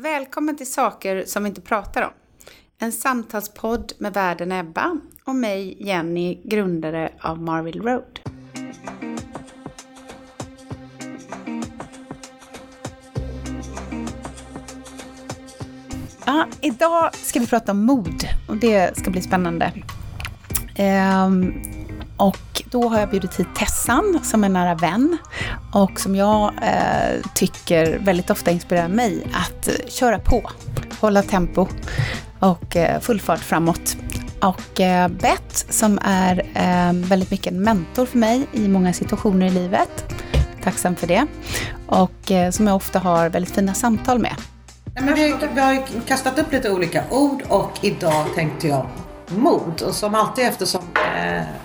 Välkommen till Saker som vi inte pratar om. En samtalspodd med värden Ebba och mig, Jenny, grundare av Marville Road. Ja, idag ska vi prata om mod och det ska bli spännande. Um, och då har jag bjudit hit Tessan som är nära vän och som jag eh, tycker väldigt ofta inspirerar mig att köra på, hålla tempo och eh, full fart framåt. Och eh, Bett som är eh, väldigt mycket en mentor för mig i många situationer i livet. Tacksam för det. Och eh, som jag ofta har väldigt fina samtal med. Men vi, vi har ju kastat upp lite olika ord och idag tänkte jag mod. Och som alltid eftersom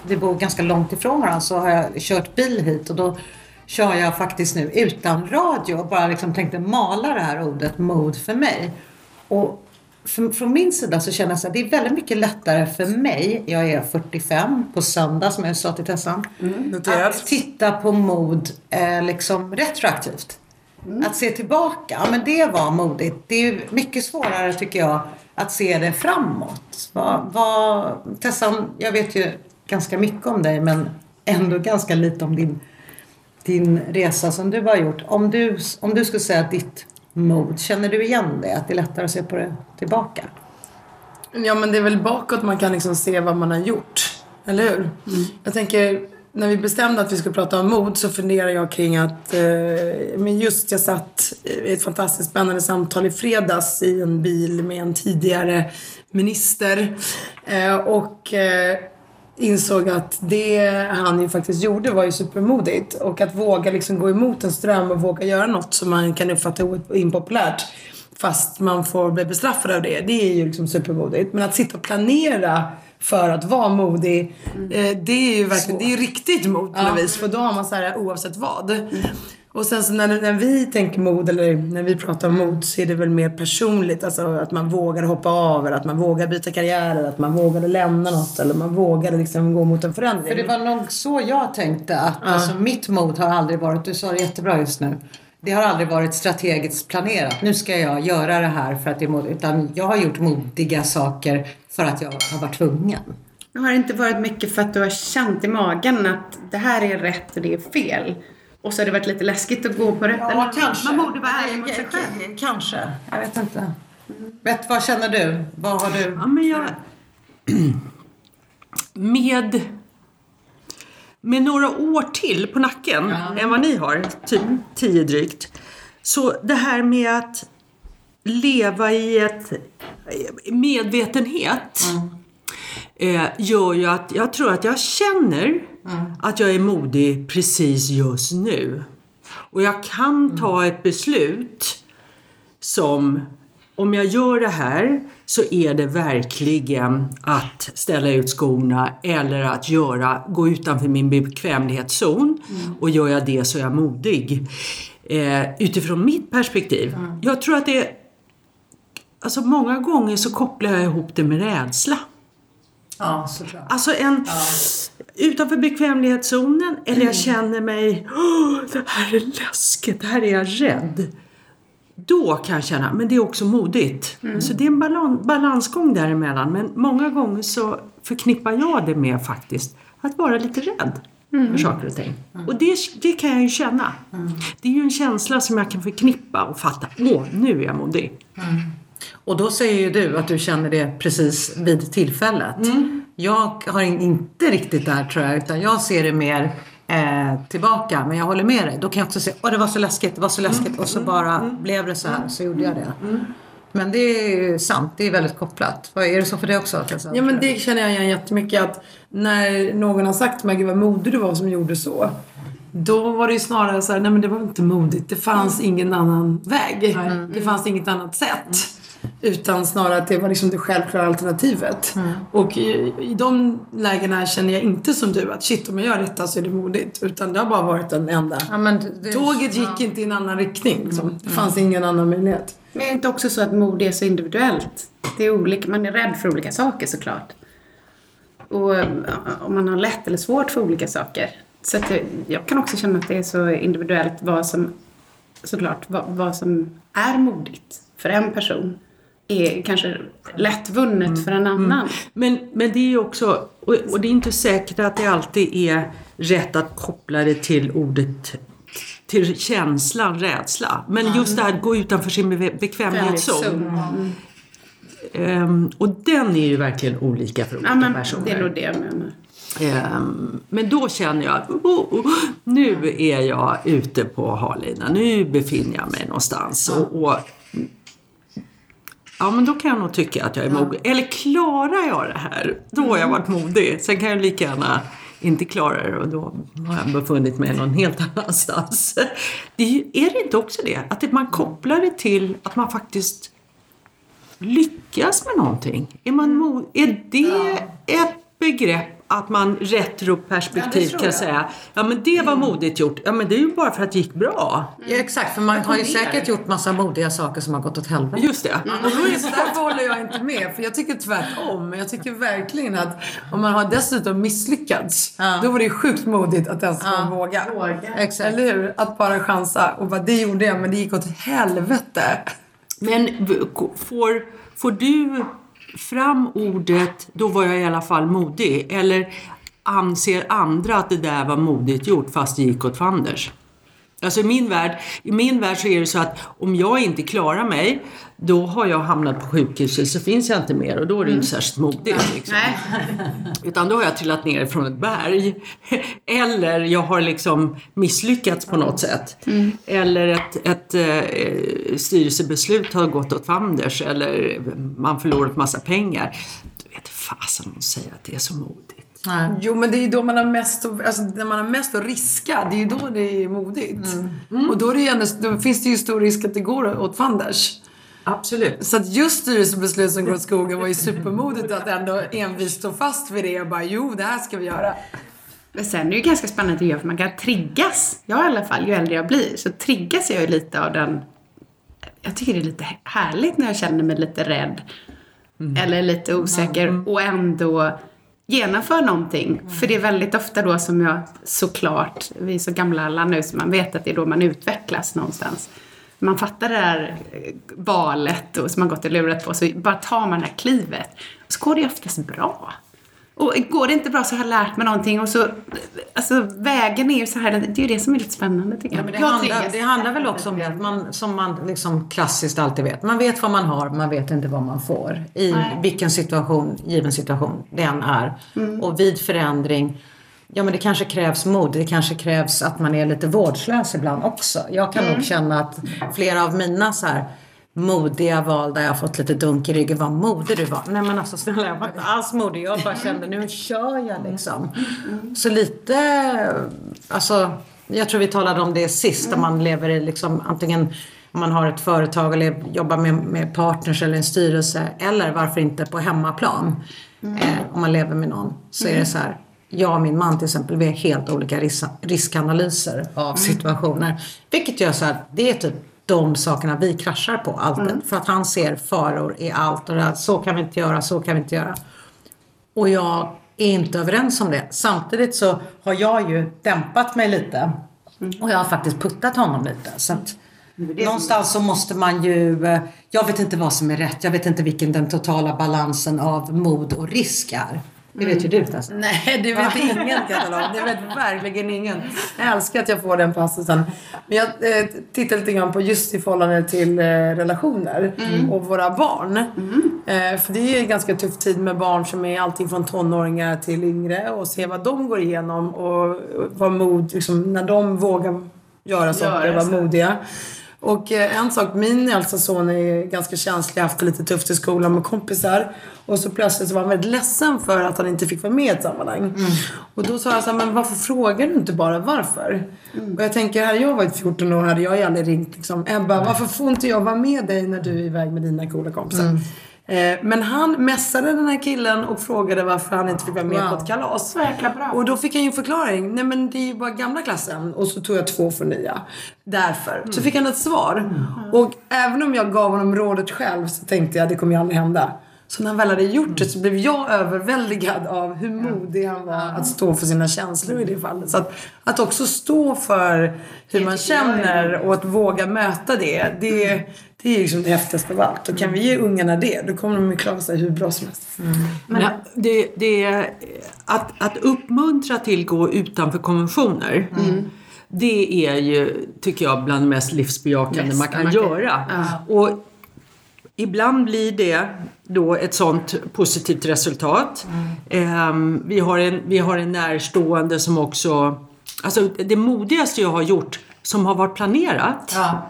vi bor ganska långt ifrån varandra så har jag kört bil hit och då kör jag faktiskt nu utan radio och bara liksom tänkte mala det här ordet mod för mig. Och för, från min sida så känner jag att det är väldigt mycket lättare för mig, jag är 45 på söndag som jag sa till Tessan, Mm, att titta på mod eh, liksom retroaktivt. Att se tillbaka, ja, men det var modigt. Det är mycket svårare tycker jag att se det framåt. Vad, vad, Tessan, jag vet ju ganska mycket om dig men ändå ganska lite om din, din resa som du har gjort. Om du, om du skulle säga ditt mod, känner du igen det? Att det är lättare att se på det tillbaka? Ja men det är väl bakåt man kan liksom se vad man har gjort. Eller hur? Jag tänker, när vi bestämde att vi skulle prata om mod så funderade jag kring att, eh, men just jag satt i ett fantastiskt spännande samtal i fredags i en bil med en tidigare minister. Eh, och eh, insåg att det han ju faktiskt gjorde var ju supermodigt. Och att våga liksom gå emot en ström och våga göra något som man kan uppfatta impopulärt. Fast man får bli bestraffad av det. Det är ju liksom supermodigt. Men att sitta och planera för att vara modig. Eh, det är ju verkligen, det är riktigt mod på något vis. För då har man så här oavsett vad. Och sen så när, när vi tänker mod eller när vi pratar om mod så är det väl mer personligt. Alltså att man vågar hoppa av eller att man vågar byta karriär eller att man vågar lämna något eller man vågar liksom gå mot en förändring. För det var nog så jag tänkte att alltså, mitt mod har aldrig varit, du sa det jättebra just nu. Det har aldrig varit strategiskt planerat. Nu ska jag göra det här för att det är modigt. Utan jag har gjort modiga saker för att jag har varit tvungen. Har det inte varit mycket för att du har känt i magen att det här är rätt och det är fel? Och så har det varit lite läskigt att gå på rätt? eller? Man borde vara ärlig mot sig själv. Kanske. Jag vet inte. Vet, vad känner du? Vad har du? Ja, men jag... Med... Med några år till på nacken än vad ni har, typ tio drygt. Så det här med att leva i ett medvetenhet eh, gör ju att jag tror att jag känner att jag är modig precis just nu. Och jag kan ta ett beslut som om jag gör det här så är det verkligen att ställa ut skorna eller att göra, gå utanför min bekvämlighetszon. Och gör jag det så är jag modig. Eh, utifrån mitt perspektiv. Jag tror att det är, alltså många gånger så kopplar jag ihop det med rädsla. Ja, såklart. Alltså en utanför bekvämlighetszonen eller jag känner mig "Åh, det här är läskigt, det här är jag rädd. Då kan jag känna, men det är också modigt. Så det är en balan, balansgång däremellan. Men många gånger så förknippar jag det med faktiskt att vara lite rädd för saker och ting. Och det, det kan jag ju känna. Det är ju en känsla som jag kan förknippa och fatta, åh, nu är jag modig. Och då säger ju du att du känner det precis vid tillfället. Jag har in- inte riktigt där tror jag, utan jag ser det mer eh, tillbaka. Men jag håller med dig. Då kan jag också säga, åh det var så läskigt, det var så läskigt. Och så bara blev det så här, så gjorde jag det. Men det är ju sant, det är väldigt kopplat. Är det så för dig också? Tessa? Ja men det känner jag igen jättemycket att när någon har sagt mig, gud vad modig du var som gjorde så. Då var det ju snarare så här, nej men det var inte modigt. Det fanns ingen annan väg. Det fanns inget annat sätt. Utan snarare att det var liksom det självklara alternativet. Och i, i de lägena känner jag inte som du att shit om jag gör detta så är det modigt. Utan det har bara varit den enda. Ja, men det- Tåget gick inte i en annan riktning. Liksom. Det fanns ingen annan möjlighet. Men är det inte också så att mod är så individuellt? Det är olika, man är rädd för olika saker såklart. Och eh, om man har lätt eller svårt för olika saker. Så att jag, jag kan också känna att det är så individuellt vad som, såklart, vad, vad som är modigt för en person är kanske lättvunnet för en annan. Men, men det är ju också, och, och det är inte säkert att det alltid är rätt att koppla det till ordet till känslan rädsla. Men just det här att gå utanför sin bekvämlighetszon. Ehm, och den är ju verkligen olika för olika Ja, men personer. det är nog det jag menar. Ehm, men då känner jag att oh, oh, nu är jag ute på harlina. Nu befinner jag mig någonstans. Och, och, ja, men då kan jag nog tycka att jag är modig. Eller klarar jag det här, då har jag varit modig. Sen kan jag lika gärna inte klara det och då har jag befunnit mig någon helt annanstans. Det är, ju, är det inte också det? Att man kopplar det till att man faktiskt lyckas med någonting? Är, man är det ett begrepp att man retroperspektiv kan säga ja men det var modigt gjort. Ja men det är ju bara för att det gick bra. Ja, exakt, för man har ju säkert gjort massa modiga saker som har gått åt helvete. Just det. Och då är därför håller jag inte med. För jag tycker tvärtom. Jag tycker verkligen att om man har dessutom misslyckats. Då var det sjukt modigt att ens ja. våga. Exakt. Eller hur? Att bara chansa. Och bara, det gjorde jag men det gick åt helvete. Men får, får du fram ordet då var jag i alla fall modig? Eller anser andra att det där var modigt gjort fast det gick åt fanders? Alltså i min, värld, I min värld så är det så att om jag inte klarar mig då har jag hamnat på sjukhuset så finns jag inte mer och då är det inte särskilt modigt. Liksom. Utan då har jag trillat ner från ett berg. Eller jag har liksom misslyckats på något sätt. Eller ett, ett eh, styrelsebeslut har gått åt fanders. Eller man förlorat massa pengar. Du vet fasen hon säger att det är så modigt. Nej. Jo men det är ju då man har mest, alltså, när man har mest att riska. Det är ju då det är modigt. Och då, är det ju ändå, då finns det ju stor risk att det går åt fanders. Absolut. Så att just styrelsebeslut som går åt skogen var ju supermodigt att ändå envist stå fast vid det och bara jo, det här ska vi göra. Men sen är det ju ganska spännande att göra för man kan triggas. Jag i alla fall, ju äldre jag blir, så triggas jag ju lite av den... Jag tycker det är lite härligt när jag känner mig lite rädd. Eller lite osäker och ändå genomför någonting. För det är väldigt ofta då som jag såklart, vi är så gamla alla nu så man vet att det är då man utvecklas någonstans. Man fattar det här eh, valet och som man gått och lurat på så bara tar man det här klivet. Och så går det oftast bra. Och går det inte bra så har jag lärt mig någonting och så, alltså vägen är ju så här, det är ju det som är lite spännande tycker jag. Men det, Jag handlar, det handlar väl också om det att man, som man liksom klassiskt alltid vet. Man vet vad man har, man vet inte vad man får. I Nej. vilken situation, given situation det än är. Mm. Och vid förändring, ja men det kanske krävs mod. Det kanske krävs att man är lite vårdslös ibland också. Jag kan Mm. nog känna att flera av mina så här modiga val där jag har fått lite dunk i ryggen. Vad modig du var. Nej men alltså snälla jag var inte alls modig. Jag bara kände nu kör jag liksom. Så lite, alltså jag tror vi talade om det sist. Där man lever i liksom antingen om man har ett företag eller jobbar med, med partners eller en styrelse. Eller varför inte på hemmaplan. Eh, om man lever med någon. Så är det så här. Jag och min man till exempel, vi har helt olika ris- riskanalyser av situationer. Vilket gör så att det är typ de sakerna vi kraschar på alltid. För att han ser faror i allt och det här, så kan vi inte göra, så kan vi inte göra. Och jag är inte överens om det. Samtidigt så har jag ju dämpat mig lite. Och jag har faktiskt puttat honom lite. Så att någonstans så måste man ju... eh, Jag vet inte vad som är rätt. Jag vet inte vilken den totala balansen av mod och risk är. Det vet ju du Tessa. Nej, det vet ingen kan jag tala om. Det vet verkligen ingen. Jag älskar att jag får den passusen. Men jag eh, tittar lite grann på just i förhållande till eh, relationer och våra barn. Eh, för det är ju en ganska tuff tid med barn som är allting från tonåringar till yngre och se vad de går igenom och, och vara mod, liksom, när de vågar göra saker och vara modiga. Och eh, en sak, min äldsta son är ganska känslig, haft det lite tufft i skolan med kompisar. Och så plötsligt så var han väldigt ledsen för att han inte fick vara med i ett sammanhang. Och då sa jag så här, men varför frågar du inte bara varför? Och jag tänker, hade jag varit 14 år hade jag aldrig ringt liksom, Ebba, varför får inte jag vara med dig när du är iväg med dina coola kompisar? Eh, men han messade den här killen och frågade varför han inte fick vara med Wow. på ett kalas. Så jäkla bra. Och då fick han ju en förklaring. Nej men det är ju bara gamla klassen. Och så tog jag två för nya. Därför. Så fick han ett svar. Och även om jag gav honom rådet själv så tänkte jag det kommer ju aldrig hända. Så när han väl hade gjort det så blev jag överväldigad av hur modig han var att stå för sina känslor i det fallet. Så att, att också stå för hur man känner och att våga möta det. Det, Det är liksom det häftigaste av allt. Och kan vi ge ungarna det, då kommer de ju klara sig hur bra som helst. Men det, det är att, att uppmuntra till gå utanför konventioner. Det är ju, tycker jag, bland det mest livsbejakande Bästa man kan man kan- göra. Och ibland blir det då ett sånt positivt resultat. Ehm, vi, har en, vi har en närstående som också... Alltså det modigaste jag har gjort som har varit planerat Ja.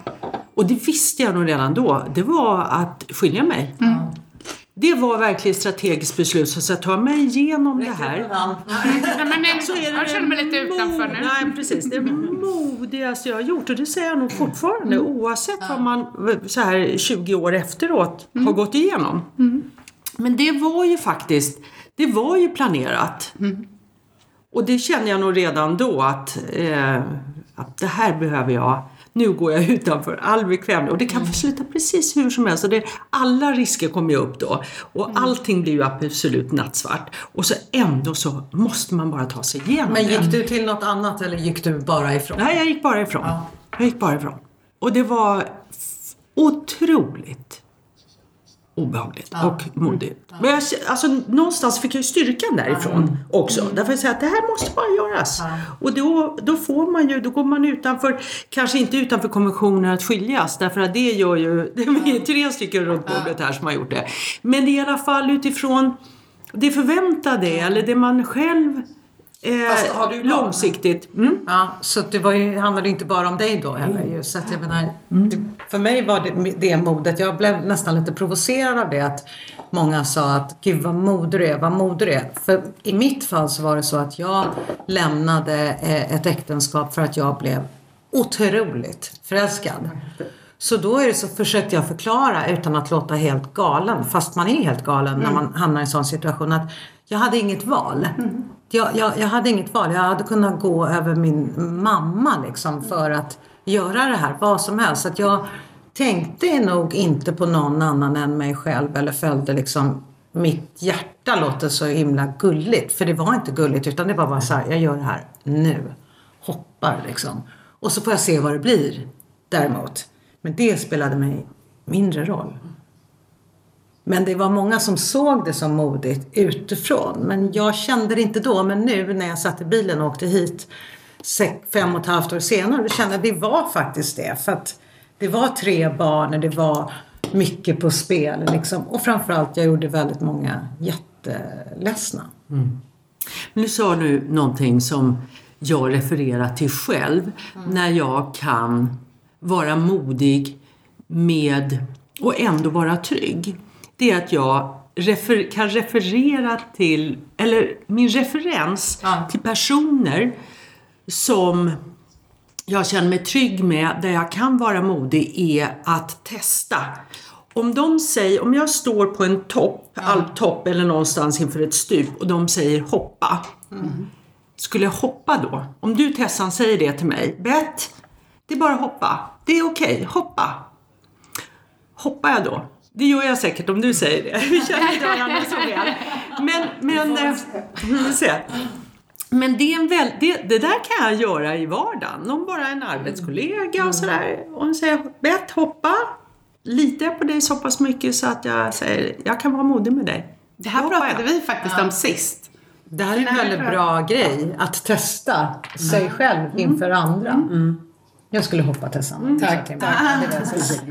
och det visste jag nog redan då, det var att skilja mig. Det var verkligen ett strategiskt beslut. Så att ta mig igenom det här. Nej, men nej, Så är det jag känner mig lite det utanför nu. Nej, precis. Det modigaste jag har gjort. Och det säger jag nog fortfarande oavsett vad man så här 20 år efteråt har gått igenom. Men det var ju faktiskt, det var ju planerat. Och det kände jag nog redan då att, eh, att det här behöver jag. Nu går jag utanför all bekvämlighet. Och det kan sluta precis hur som helst. Och det, alla risker kommer ju upp då. Och allting blir ju absolut nattsvart. Och så ändå så måste man bara ta sig igenom Men det. gick du till något annat eller gick du bara ifrån? Nej, jag gick bara ifrån. Jag gick bara ifrån. Och det var otroligt obehagligt och modigt. Men jag, alltså, någonstans fick jag ju styrkan därifrån också. Därför jag säger att det här måste bara göras. Och då, då får man ju, då går man utanför, kanske inte utanför konventionen att skiljas. Därför att det gör ju, det är tre stycken runt bordet här som har gjort det. Men i alla fall utifrån det förväntade eller det man själv eh, långsiktigt. Mm. Ja, så det var ju, handlade inte bara om dig då heller ju. Så att jag menar, det, för mig var det, det modet, jag blev nästan lite provocerad av det att många sa att gud vad modig du är, vad modig du är. För i mitt fall så var det så att jag lämnade eh, ett äktenskap för att jag blev otroligt förälskad. Så då är det så försökte jag förklara utan att låta helt galen, fast man är helt galen när man hamnar i en sån situation att jag hade inget val. Jag, jag, jag hade inget val. Jag hade kunnat gå över min mamma liksom för att göra det här, vad som helst. Så att jag tänkte nog inte på någon annan än mig själv eller följde liksom mitt hjärta låter så himla gulligt. För det var inte gulligt utan det var bara så här, jag gör det här nu. Hoppar liksom. Och så får jag se vad det blir däremot. Men det spelade mig mindre roll. Men det var många som såg det som modigt utifrån. Men jag kände det inte då. Men nu när jag satt i bilen och åkte hit fem och ett halvt år senare, då kände jag att det var faktiskt det. För att det var tre barn och det var mycket på spel. Liksom. Och framförallt, jag gjorde väldigt många jätteledsna. Men nu sa du någonting som jag refererar till själv när jag kan vara modig med och ändå vara trygg. Det är att jag refer, kan referera till, eller min referens Ja. till personer som jag känner mig trygg med, där jag kan vara modig, är att testa. Om de säger, om jag står på en topp, alptopp eller någonstans inför ett stup och de säger hoppa. Skulle jag hoppa då? Om du Tessan säger det till mig, Bet, det är bara att hoppa. Det är okej, hoppa. Hoppar jag då? Det gör jag säkert om du säger det. Vi känner inte varandra så väl. Men, men, eh, vi får se. Men det, är en väl, det, det där kan jag göra i vardagen. Om bara en arbetskollega och sådär. Om jag säger Bet, hoppa. Litar jag på dig så pass mycket så att jag säger jag kan vara modig med dig. Det här pratade jag. vi faktiskt om sist. Det här är en väldigt bra grej, att testa sig själv inför andra. Jag skulle hoppa Tessan. Tack.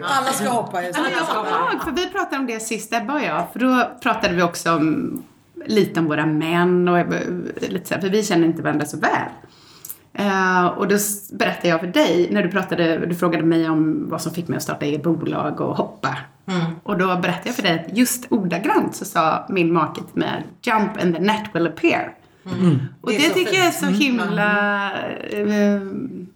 Alla ska hoppa just jag kommer ihåg, för vi pratade om det sist, Ebba och jag. För då pratade vi också om, lite om våra män och lite så här, för vi känner inte varandra så väl. Eh, och då berättade jag för dig, när du pratade, du frågade mig om vad som fick mig att starta eget bolag och hoppa. Och då berättade jag för dig att just ordagrant så sa min make till mig, jump and the net will appear. Och det, Det tycker jag är så himla... eh,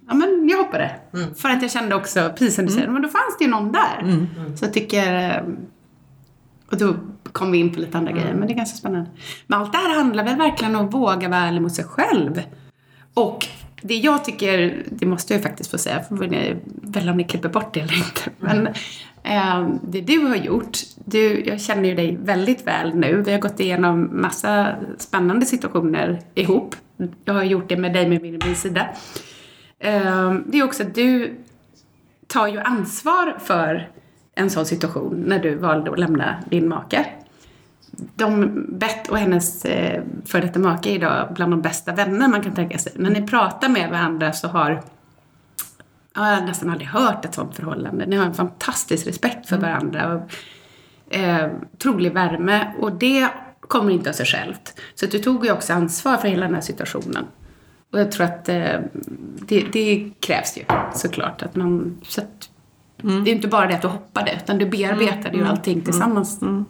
ja, men jag hoppade. För att jag kände också, precis som du säger, men då fanns det ju någon där. Så jag tycker... eh, Och då kom vi in på lite andra grejer, men det är ganska spännande. Men allt det här handlar väl verkligen om att våga vara ärlig mot sig själv. Och det jag tycker, det måste jag ju faktiskt få säga, för ni väl om ni klipper bort det eller inte. Men eh, Ehm, det du har gjort, du, jag känner ju dig väldigt väl nu. Vi har gått igenom massa spännande situationer ihop. Jag har gjort det med dig med min, min sida. Ehm, det är också att du tar ju ansvar för en sån situation när du valde att lämna din make. De, Bett och hennes eh, före detta make är idag bland de bästa vänner man kan tänka sig. När ni pratar med varandra så har jag har nästan aldrig hört ett sånt förhållande. Ni har en fantastisk respekt för varandra. Och, eh, otrolig värme. Och det kommer inte av sig självt. Så du tog ju också ansvar för hela den här situationen. Och jag tror att eh, det, det, krävs ju såklart. Att man, så att, mm. Det är inte bara det att du hoppade, utan du bearbetade mm. ju allting tillsammans. Mm.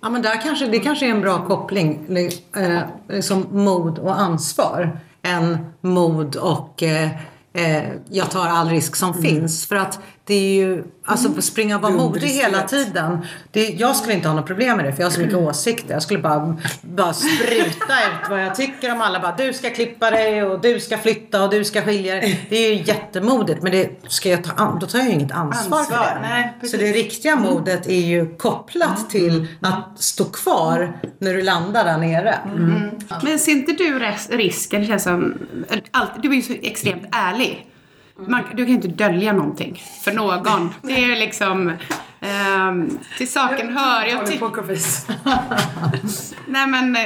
Ja, men där kanske, det kanske är en bra koppling. Eh, liksom mod och ansvar. Än mod och eh, eh, jag tar all risk som mm. finns. För att det är ju, alltså mm. springa och vara modig hela tiden. Det, jag skulle inte ha något problem med det för jag har så mycket mm. åsikter. Jag skulle bara, bara spruta ut vad jag tycker om alla. Bara, du ska klippa dig och du ska flytta och du ska skilja dig. Det är ju jättemodigt men det ska jag ta, då tar jag ju inget ansvar, ansvar för det. Nej, så det riktiga mm. modet är ju kopplat mm. till att stå kvar när du landar där nere. Mm. Men ser inte du risken, det känns som, du är ju så extremt ärlig. Man, du kan inte dölja någonting för någon. Det är liksom... Um, till saken hör... Jag tycker... Nej men... Eh,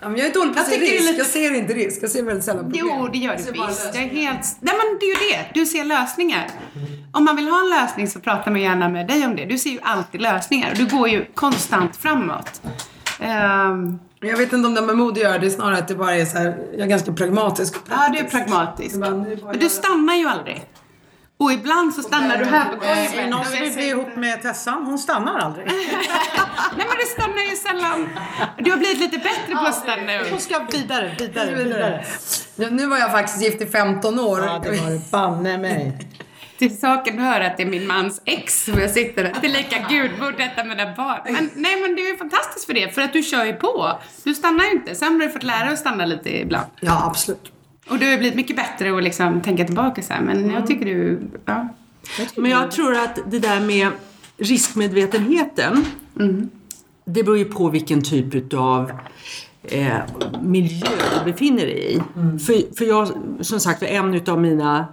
ja, men jag är dålig på att se risk. Lite... Jag ser inte risk. Jag ser väldigt sällan problem. Jo, det gör du visst. Jag är helt... Nej men det är ju det. Du ser lösningar. Om man vill ha en lösning så pratar man gärna med dig om det. Du ser ju alltid lösningar. Du går ju konstant framåt. Um, jag vet inte om det har med mod att göra, det är snarare att det bara är så här, jag är ganska pragmatisk. Ja, du är pragmatisk. Men du stannar ju aldrig. Och ibland så stannar du här på golvet. Är någon som vill bli ihop med Tessan? Hon stannar aldrig. Nej men du stannar ju sällan. Du har blivit lite bättre på att stanna upp. Hon ska vidare, vidare, vidare. Ja, nu var jag faktiskt gift i 15 år. Ja, det var det banne mig till saken hör att det är min mans ex som jag sitter där. Det är lika gudmor detta med det barn. Men nej men det är ju fantastiskt för det, för att du kör ju på. Du stannar ju inte. Sen har du fått lära dig att stanna lite ibland. Ja, absolut. Och du har blivit mycket bättre att liksom tänka tillbaka så här. Men mm. jag tycker du, ja. men jag tror att det där med riskmedvetenheten, mm. det beror ju på vilken typ utav eh, miljö du befinner dig i. Mm. För, för jag, som sagt, en utav mina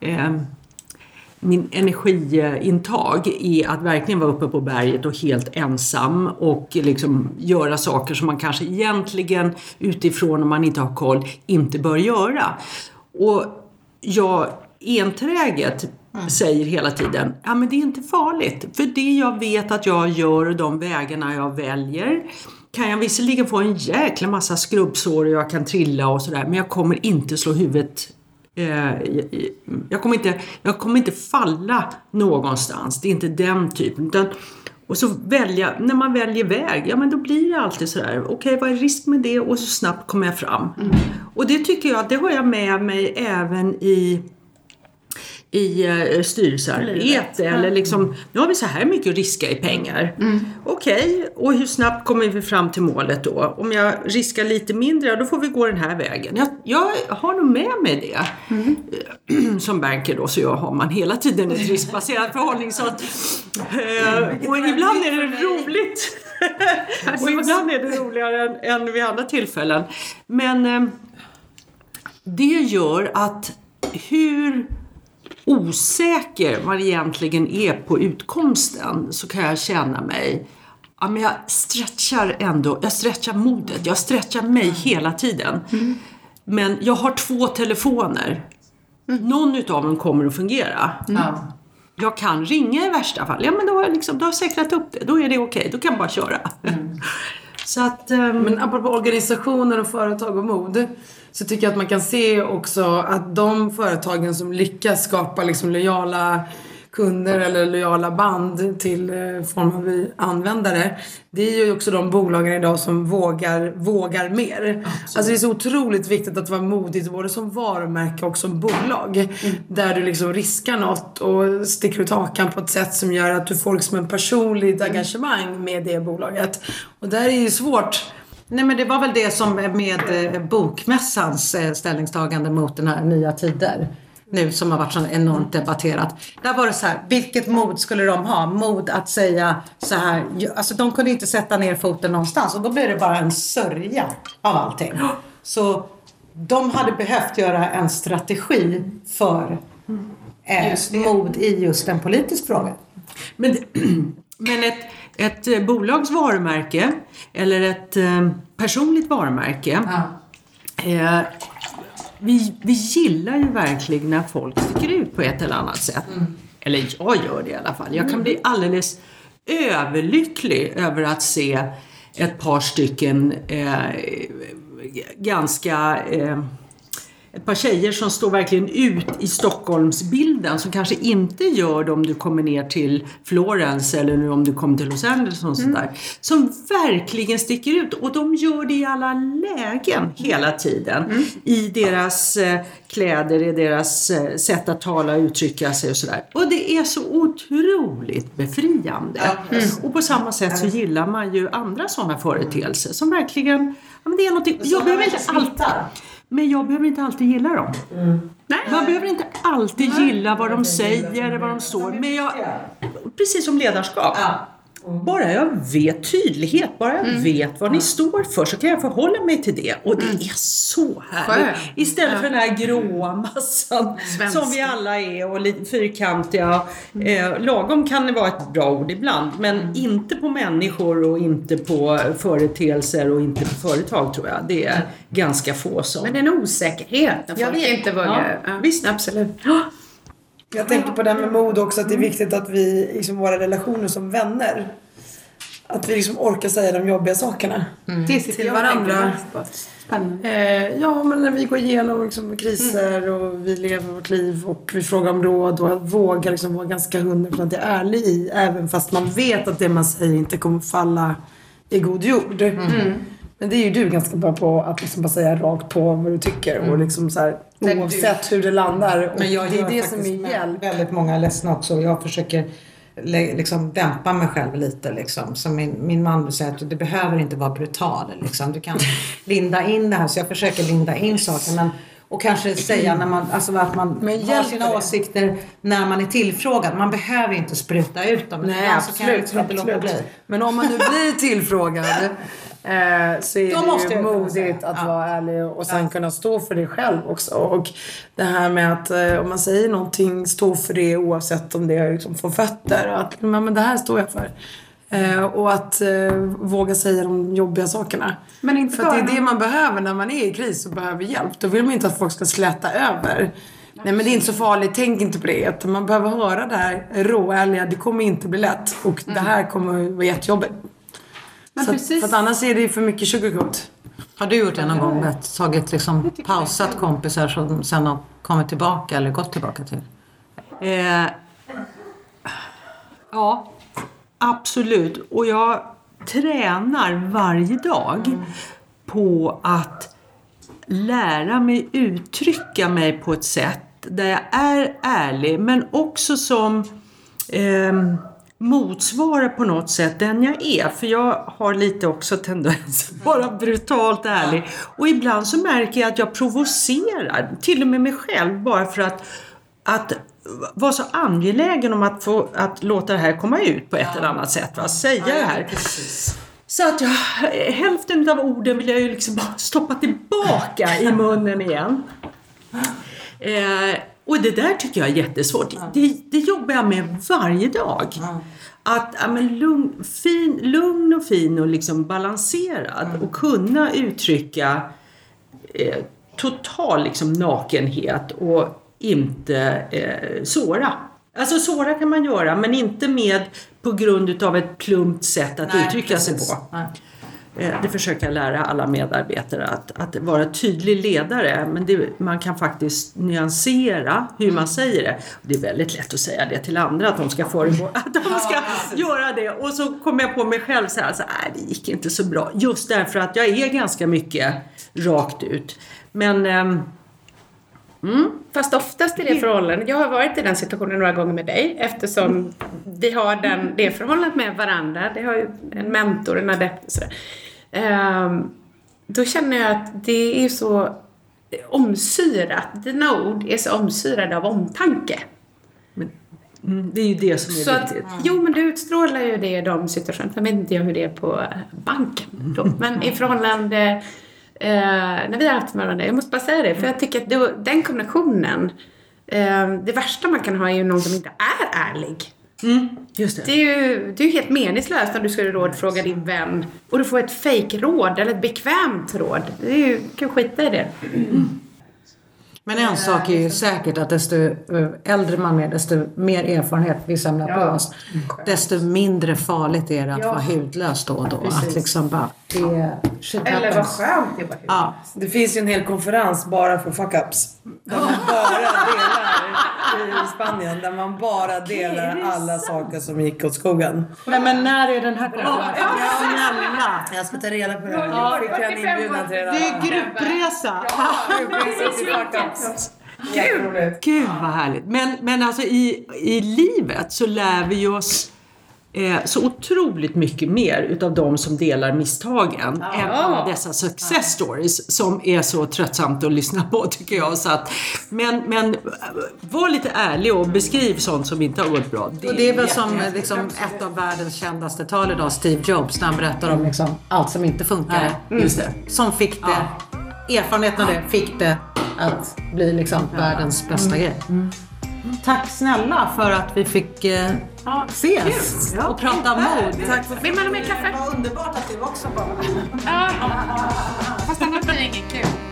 eh, min energiintag är att verkligen vara uppe på berget och helt ensam och liksom göra saker som man kanske egentligen utifrån om man inte har koll inte bör göra. Och jag enträget mm. säger hela tiden, ja men det är inte farligt. För det jag vet att jag gör och de vägarna jag väljer kan jag visserligen få en jäkla massa skrubbsår och jag kan trilla och sådär men jag kommer inte slå huvudet jag, kommer inte, jag kommer inte falla någonstans. Det är inte den typen. Utan, och så välja, när man väljer väg, ja men då blir det alltid sådär, okej okay, vad är risk med det? Och så snabbt kommer jag fram. Mm. Och det tycker jag, det har jag med mig även i i uh, styrelsearbete eller liksom, nu har vi så här mycket riska i pengar. Mm. Okej, okay, och hur snabbt kommer vi fram till målet då? Om jag riskar lite mindre, då får vi gå den här vägen. Jag, jag har nog med mig det. Mm. Som banker då, så jag har man hela tiden ett riskbaserat förhållningssätt. Uh, och ibland är det roligt. och ibland är det roligare än, än vid andra tillfällen. Men uh, det gör att hur osäker man egentligen är på utkomsten så kan jag känna mig Ja, men jag stretchar ändå, jag stretchar modet, jag stretchar mig mm. hela tiden. Mm. Men jag har två telefoner. Mm. Någon utav dem kommer att fungera. Mm. Jag kan ringa i värsta fall. Ja, men då har jag, liksom, då har jag säkrat upp det. Då är det okej. Okay. Då kan jag bara köra. Mm. Så att, um... Men apropå organisationer och företag och mod så tycker jag att man kan se också att de företagen som lyckas skapa liksom lojala kunder eller lojala band till eh, form av användare. Det är ju också de bolagen idag som vågar, vågar mer. Absolut. Alltså det är så otroligt viktigt att vara modig både som varumärke och som bolag. Mm. Där du liksom riskar något och sticker ut hakan på ett sätt som gör att du får liksom en personligt mm. engagemang med det bolaget. Och där är ju svårt Nej men det var väl det som med eh, bokmässans eh, ställningstagande mot den här nya tider nu som har varit så enormt debatterat. Där var det så här, vilket mod skulle de ha? Mod att säga så här, alltså de kunde inte sätta ner foten någonstans och då blir det bara en sörja av allting. Så de hade behövt göra en strategi för eh, mod i just en politisk fråga. Men Men ett, ett eh, bolags varumärke eller ett eh, personligt varumärke. Eh, vi, vi gillar ju verkligen när folk sticker ut på ett eller annat sätt. Eller jag gör det i alla fall. Jag kan bli alldeles överlycklig över att se ett par stycken eh, ganska eh, ett par tjejer som står verkligen ut i Stockholmsbilden som kanske inte gör det om du kommer ner till Florens eller nu om du kommer till Los Angeles och sånt där. Som verkligen sticker ut och de gör det i alla lägen hela tiden. I deras eh, kläder, i deras eh, sätt att tala och uttrycka sig och sådär. Och det är så otroligt befriande. Och på samma sätt så gillar man ju andra sådana företeelser som verkligen, ja, men det är någonting, jag behöver inte alltid men jag behöver inte alltid gilla dem. Man behöver inte alltid gilla vad de säger eller vad de står. Men jag, precis som ledarskap. Bara jag vet tydlighet, bara jag vet vad ni står för så kan jag förhålla mig till det. Och det är så härligt. Skönt. Istället för den här gråa massan Svenska. som vi alla är och lite fyrkantiga. Eh, lagom kan det vara ett bra ord ibland men inte på människor och inte på företeelser och inte på företag tror jag. Det är ganska få som... Men det är en osäkerhet när folk vet. inte vågar. Ja, Ja, visst. Absolut. Jag tänker på det här med mod också, att det är viktigt att vi liksom våra relationer som vänner, att vi liksom orkar säga de jobbiga sakerna. Det sitter Till varandra. Spännande. Eh, ja, men när vi går igenom liksom, kriser och vi lever vårt liv och vi frågar om råd och att våga liksom, vara ganska hundraprocentigt ärlig i, även fast man vet att det man säger inte kommer falla i god jord. Men det är ju du ganska bra på att liksom bara säga rakt på vad du tycker och liksom så här, Men du- oavsett hur det landar. Men jag det är det som är hjälp. väldigt många ledsna också och jag försöker liksom dämpa mig själv lite liksom. Som min, min man säger att du behöver inte vara brutal liksom. Du kan linda in det här så jag försöker linda in saker men och kanske säga när man, alltså att man har sina det? åsikter när man är tillfrågad. Man behöver inte spruta ut dem. Nej, absolut. liksom absolut. Men om man nu blir tillfrågad eh, så är Då det måste ju modigt att Ja. vara ärlig och sen kunna stå för det själv också. Och det här med att eh, om man säger någonting, stå för det oavsett om det är liksom får fötter. Att men, men det här står jag för. Eh, och att eh, våga säga de jobbiga sakerna. Men inte För att det är det man behöver när man är i kris och behöver hjälp. Då vill man inte att folk ska släta över. Nej men det är inte så farligt, tänk inte på det. Man behöver höra det här råärliga, det kommer inte bli lätt. Och det här kommer vara jättejobbigt. Men Så att, precis. för att annars är det för mycket sugarcoat. Har du gjort det någon gång? Att tagit liksom pausat kompisar som sen har kommit tillbaka eller gått tillbaka till? Eh, ja, absolut. Och jag tränar varje dag på att lära mig uttrycka mig på ett sätt där jag är ärlig men också som ehm, motsvarar på något sätt den jag är. För jag har lite också tendens att vara brutalt ärlig. Och ibland så märker jag att jag provocerar, till och med mig själv, bara för att, att vara så angelägen om att, få, att låta det här komma ut på ett eller annat sätt. Va? Säga det här. Så att jag, hälften av orden vill jag ju liksom bara stoppa tillbaka i munnen igen. Eh, och det där tycker jag är jättesvårt. Det, det jobbar jag med varje dag. Att ja, men lugn, fin, lugn och fin och liksom balanserad och kunna uttrycka eh, total liksom nakenhet och inte eh, såra. Alltså såra kan man göra men inte med på grund utav ett plumpt sätt att uttrycka sig precis. på. Nej. Eh, Det försöker jag lära alla medarbetare att, att vara tydlig ledare men det, man kan faktiskt nyansera hur man säger det. Det är väldigt lätt att säga det till andra att de ska föregå, att de ska göra det och så kommer jag på mig själv så här, så, nej det gick inte så bra. Just därför att jag är ganska mycket rakt ut. Men ehm, Fast oftast i det förhållandet, jag har varit i den situationen några gånger med dig eftersom vi har den, det förhållandet med varandra. Det har ju en mentor, en adept och sådär. Ehm, då känner jag att det är så omsyrat, dina ord är så omsyrade av omtanke. mm, det är ju det som är Så att, viktigt. jo men du utstrålar ju det i de situationerna. Sen vet inte jag hur det är på banken då. Men i förhållande eh, när vi har haft med varandra. Jag måste bara säga det. För jag tycker att då, den kombinationen. Eh, det värsta man kan ha är ju någon som inte är ärlig. Just det. Det är ju det är ju helt meningslöst om du skulle rådfråga din vän och du får ett fake-råd eller ett bekvämt råd. Det är ju, kan skita i det. Men en sak är ju säkert att desto eh, äldre man är, desto mer erfarenhet vi samlar på oss, desto mindre farligt är det att vara hudlös då och då. Att liksom bara, det shit Eller vad skönt det var. Ja, Det finns ju en hel konferens bara för fuck-ups. Där man bara delar i Spanien. Där man bara delar alla saker som gick åt skogen. men, men när är den här konferensen? Snälla! Jag ska ta reda på det. Jag fick en inbjudan till det. Det är gruppresa! Kul! Gud vad härligt. Men, men alltså i, i livet så lär vi oss eh, så otroligt mycket mer utav de som delar misstagen än alla dessa success stories som är så tröttsamt att lyssna på tycker jag. Så att, men, men eh, var lite ärlig och beskriv sånt som inte har gått bra. Och det är väl som liksom, ett av världens kändaste tal idag, Steve Jobs, när han berättar om liksom, allt som inte funkar. just det. Som fick det, erfarenheten av det fick det att bli liksom världens bästa mm. grej. Mm. Mm. Tack snälla för att vi fick eh, ja, ses ja, och prata om mod. Vill man ha mer kaffe? Det var underbart att du också var med. fast annars blir det inget kul.